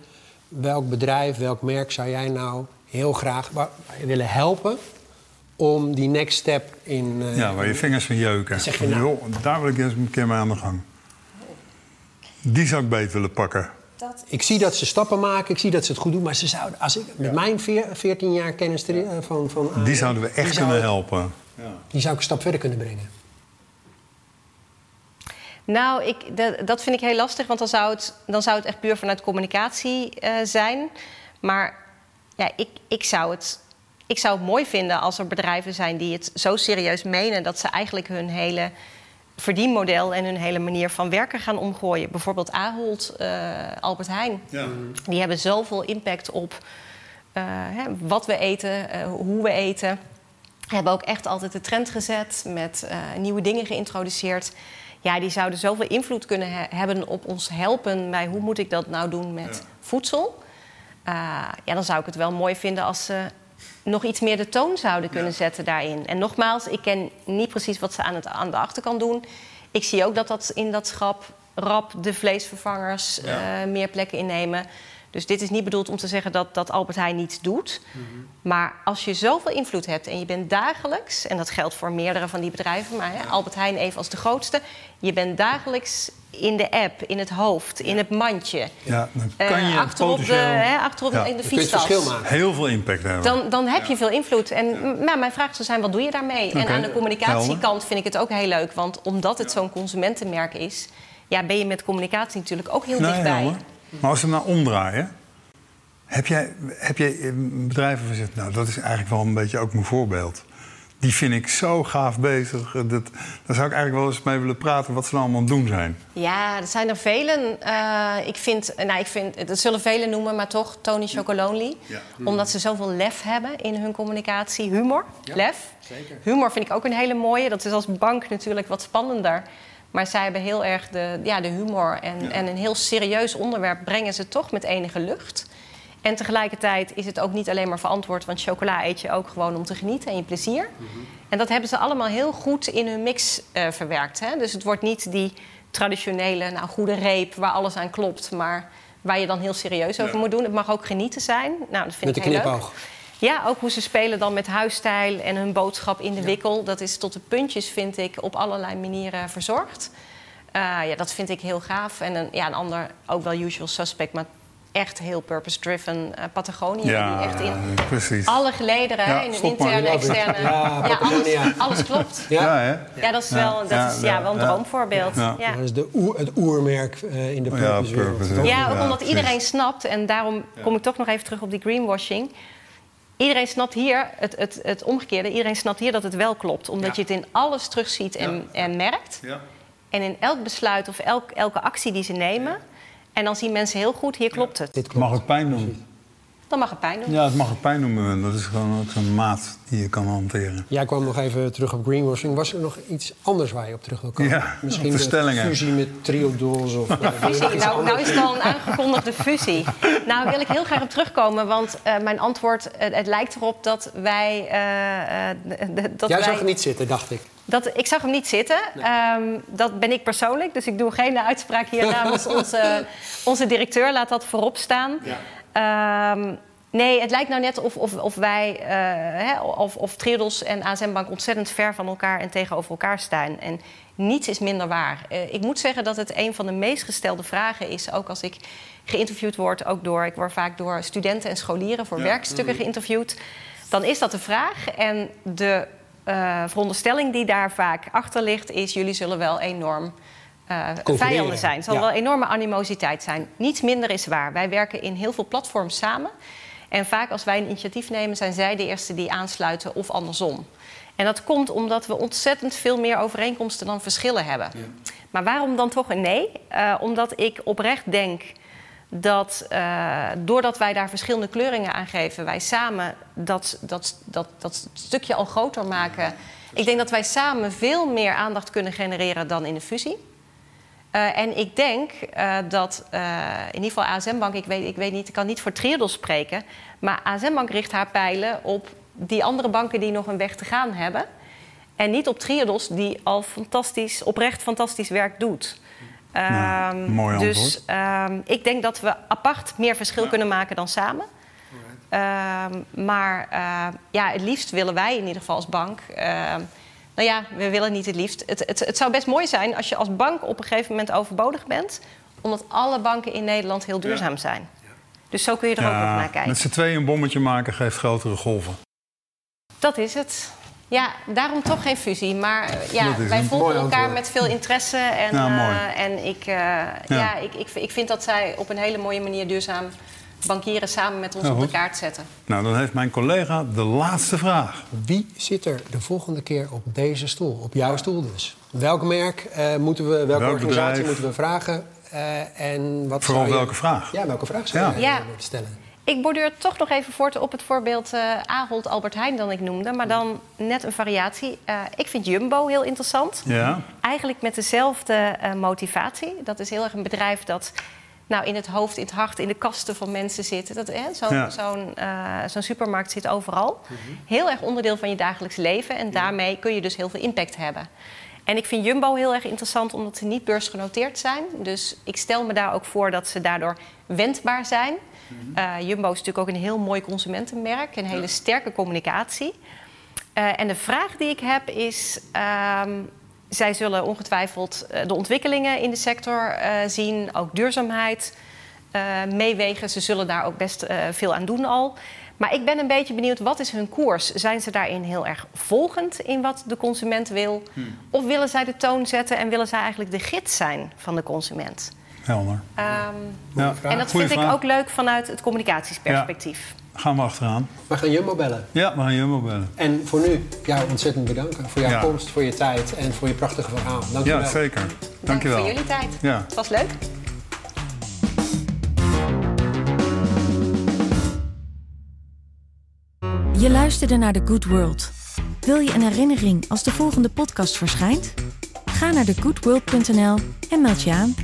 Welk bedrijf, welk merk zou jij nou heel graag willen helpen... om die next step in... eh, Ja, waar je vingers van jeuken. Zeg je nou? Joh, daar wil ik eens een keer mee aan de gang. Die zou ik beet willen pakken. Ik zie dat ze stappen maken, ik zie dat ze het goed doen... maar ze zouden, als ik met mijn veer- 14 jaar kennis er- eh, van, van Die zouden we echt die kunnen helpen. Die zou ik een stap verder kunnen brengen. Nou, ik, dat, dat vind ik heel lastig, want dan zou het, dan zou het echt puur vanuit communicatie eh, zijn. Maar ja, ik, ik, zou het, ik zou het mooi vinden als er bedrijven zijn die het zo serieus menen dat ze eigenlijk hun hele verdienmodel en hun hele manier van werken gaan omgooien. Bijvoorbeeld Ahold, uh, Albert Heijn. Ja. Die hebben zoveel impact op uh, hè, wat we eten, uh, hoe we eten. Hebben ook echt altijd de trend gezet, met nieuwe dingen geïntroduceerd. Ja, die zouden zoveel invloed kunnen he hebben op ons helpen bij hoe moet ik dat nou doen met ja. voedsel. ja, dan zou ik het wel mooi vinden als ze nog iets meer de toon zouden kunnen zetten daarin. En nogmaals, ik ken niet precies wat ze aan, het, aan de achterkant doen. Ik zie ook dat dat in dat schap rap de vleesvervangers ja. uh, meer plekken innemen. Dus dit is niet bedoeld om te zeggen dat, dat Albert Heijn niets doet. Mm -hmm. Maar als je zoveel invloed hebt en je bent dagelijks... en dat geldt voor meerdere van die bedrijven... maar hè, Albert Heijn even als de grootste... je bent dagelijks in de app, in het hoofd, in het mandje. Ja, dan kan je uh, achterop, de, hè, achterop ja. In de fietstas. verschil maken. Heel veel impact hebben. Dan, dan heb je veel invloed. En nou, mijn vraag zou zijn, wat doe je daarmee? En aan de communicatiekant vind ik het ook heel leuk. Want omdat het zo'n consumentenmerk is... Ja, ben je met communicatie natuurlijk ook heel Nee, dichtbij. Maar als we hem nou omdraaien... Heb jij, heb jij bedrijven waar zegt... nou, dat is eigenlijk wel een beetje ook mijn voorbeeld. Die vind ik zo gaaf bezig. Dat, daar zou ik eigenlijk wel eens mee willen praten... wat ze nou allemaal aan het doen zijn. Ja, er zijn er velen. Eh, ik vind, nou, ik vind, dat zullen velen noemen, maar toch Tony Chocolonely. Ja. Omdat ze zoveel lef hebben in hun communicatie. Humor, Ja, lef. zeker. Humor vind ik ook een hele mooie. Dat is als bank natuurlijk wat spannender. Maar zij hebben heel erg de, ja, de humor. En, en een heel serieus onderwerp brengen ze toch met enige lucht. En tegelijkertijd is het ook niet alleen maar verantwoord... want chocola eet je ook gewoon om te genieten en je plezier. En dat hebben ze allemaal heel goed in hun mix eh, verwerkt. Hè? Dus het wordt niet die traditionele, nou, goede reep waar alles aan klopt... maar waar je dan heel serieus over Ja. moet doen. Het mag ook genieten zijn. Nou, dat vind Met ik heel leuk. Ja, ook hoe ze spelen dan met huisstijl en hun boodschap in de wikkel. Dat is tot de puntjes, vind ik, op allerlei manieren verzorgd. Eh, ja, dat vind ik heel gaaf. En een, ja, een ander, ook wel usual suspect, maar echt heel purpose-driven. Patagonia, die Ja, echt in precies. alle gelederen, Ja, in maar. interne, externe. (laughs) Ja, alles, alles klopt. Ja. Ja, hè? Ja, dat is wel, dat ja, is, ja, wel een ja. droomvoorbeeld. Ja. Ja. Dat is de oer, het oermerk eh, in de purpose, toch? Ja, ook Ja, omdat precies. iedereen snapt, en daarom kom ik toch nog even terug op die greenwashing. Iedereen snapt hier het, het, het omgekeerde. Iedereen snapt hier dat het wel klopt. Omdat je het in alles terugziet en, en merkt. Ja. En in elk besluit of elk, elke actie die ze nemen. En dan zien mensen heel goed, hier klopt het. Dit klopt. mag ook pijn doen. Dan mag het pijn doen. Ja, het mag ook pijn doen. maar Dat is gewoon ook zo'n maat die je kan hanteren. Jij kwam nog even terug op greenwashing. Was er nog iets anders waar je op terug wil komen? Ja, Misschien verstellingen. de fusie met triodols of... (laughs) nou, ik iets Nou, nou is het al een aangekondigde fusie. Nou wil ik heel graag op terugkomen, want eh, mijn antwoord, eh, het lijkt erop dat wij... eh, eh, dat Jij wij zag het niet zitten, dacht ik. Dat, ik zag hem niet zitten. Ehm, dat ben ik persoonlijk. Dus ik doe geen (laughs) uitspraak hier (laughs) namens onze, onze directeur. Laat dat voorop staan. Ehm, nee, het lijkt nou net of, of, of wij, eh, hè, of, of Triodos en ASM Bank ontzettend ver van elkaar en tegenover elkaar staan. En niets is minder waar. Eh, ik moet zeggen dat het een van de meest gestelde vragen is. Ook als ik geïnterviewd word, ook door, ik word vaak door studenten en scholieren voor werkstukken geïnterviewd. Dan is dat de vraag. En de eh, veronderstelling die daar vaak achter ligt, is: jullie zullen wel enorm Concurreren. vijanden zijn. Het zal Ja. wel enorme animositeit zijn. Niets minder is waar. Wij werken in heel veel platforms samen. En vaak als wij een initiatief nemen, zijn zij de eerste die aansluiten of andersom. En dat komt omdat we ontzettend veel meer overeenkomsten dan verschillen hebben. Maar waarom dan toch een nee? Eh, omdat ik oprecht denk dat eh, doordat wij daar verschillende kleuringen aan geven, wij samen dat, dat, dat, dat stukje al groter maken. Ik denk dat wij samen veel meer aandacht kunnen genereren dan in de fusie. Eh, en ik denk eh, dat eh, in ieder geval ASM Bank, ik weet, ik weet niet, ik kan niet voor Triodos spreken, maar ASM Bank richt haar pijlen op die andere banken die nog een weg te gaan hebben. En niet op Triodos, die al fantastisch, oprecht fantastisch werk doet. Nou, Ehm, mooi antwoord. dus ehm, ik denk dat we apart meer verschil kunnen maken dan samen. Ehm, maar eh, ja, het liefst willen wij in ieder geval als bank. ehm, nou ja, we willen niet het liefst. Het, het, het zou best mooi zijn als je als bank op een gegeven moment overbodig bent, omdat alle banken in Nederland heel duurzaam zijn. Dus zo kun je er ook nog naar Ja, kijken. met z'n tweeën een bommetje maken geeft grotere golven. Dat is het. Ja, daarom toch geen fusie. Maar eh, ja, wij volgen elkaar met veel interesse. En, Ja, eh, mooi. en ik, eh, ja. ik, ik, ik vind dat zij op een hele mooie manier duurzaam bankieren samen met ons op de kaart zetten. Nou, dan heeft mijn collega de laatste vraag. Wie zit er de volgende keer op deze stoel? Op jouw stoel dus. Welk merk eh, moeten we, welke Welk organisatie bedrijf? moeten we vragen? Eh, en wat Vooral je- welke vraag? Ja, welke vraag zou je Ja. willen stellen? Ik borduur toch nog even voort op het voorbeeld eh Ahold Albert Heijn dan ik noemde. Maar dan net een variatie. Eh, ik vind Jumbo heel interessant. Ja? Eigenlijk met dezelfde eh, motivatie. Dat is heel erg een bedrijf dat nou, in het hoofd, in het hart, in de kasten van mensen zit. Dat, hè, zo'n, Ja. zo'n, eh, zo'n supermarkt zit overal. Heel erg onderdeel van je dagelijks leven. En daarmee kun je dus heel veel impact hebben. En ik vind Jumbo heel erg interessant omdat ze niet beursgenoteerd zijn. Dus ik stel me daar ook voor dat ze daardoor wendbaar zijn. Eh, Jumbo is natuurlijk ook een heel mooi consumentenmerk. Een hele sterke communicatie. Eh, en de vraag die ik heb is... ehm, zij zullen ongetwijfeld eh, de ontwikkelingen in de sector eh, zien. Ook duurzaamheid eh, meewegen. Ze zullen daar ook best eh, veel aan doen al. Maar ik ben een beetje benieuwd, wat is hun koers? Zijn ze daarin heel erg volgend in wat de consument wil? Of willen zij de toon zetten en willen zij eigenlijk de gids zijn van de consument? Helder. Ehm, Ja. en dat Goeie vind ik ook leuk vanuit het communicatiesperspectief. Gaan we achteraan. We gaan Jumbo bellen. Ja, we gaan Jumbo bellen. En voor nu, jou ontzettend bedanken voor jouw Ja. komst, voor je tijd en voor je prachtige verhaal. Dank je Ja, wel. zeker. Dank Dankjewel. voor jullie tijd. Ja. Het was leuk. Je luisterde naar The Good World. Wil je een herinnering als de volgende podcast verschijnt? Ga naar thegoodworld.nl en meld je aan.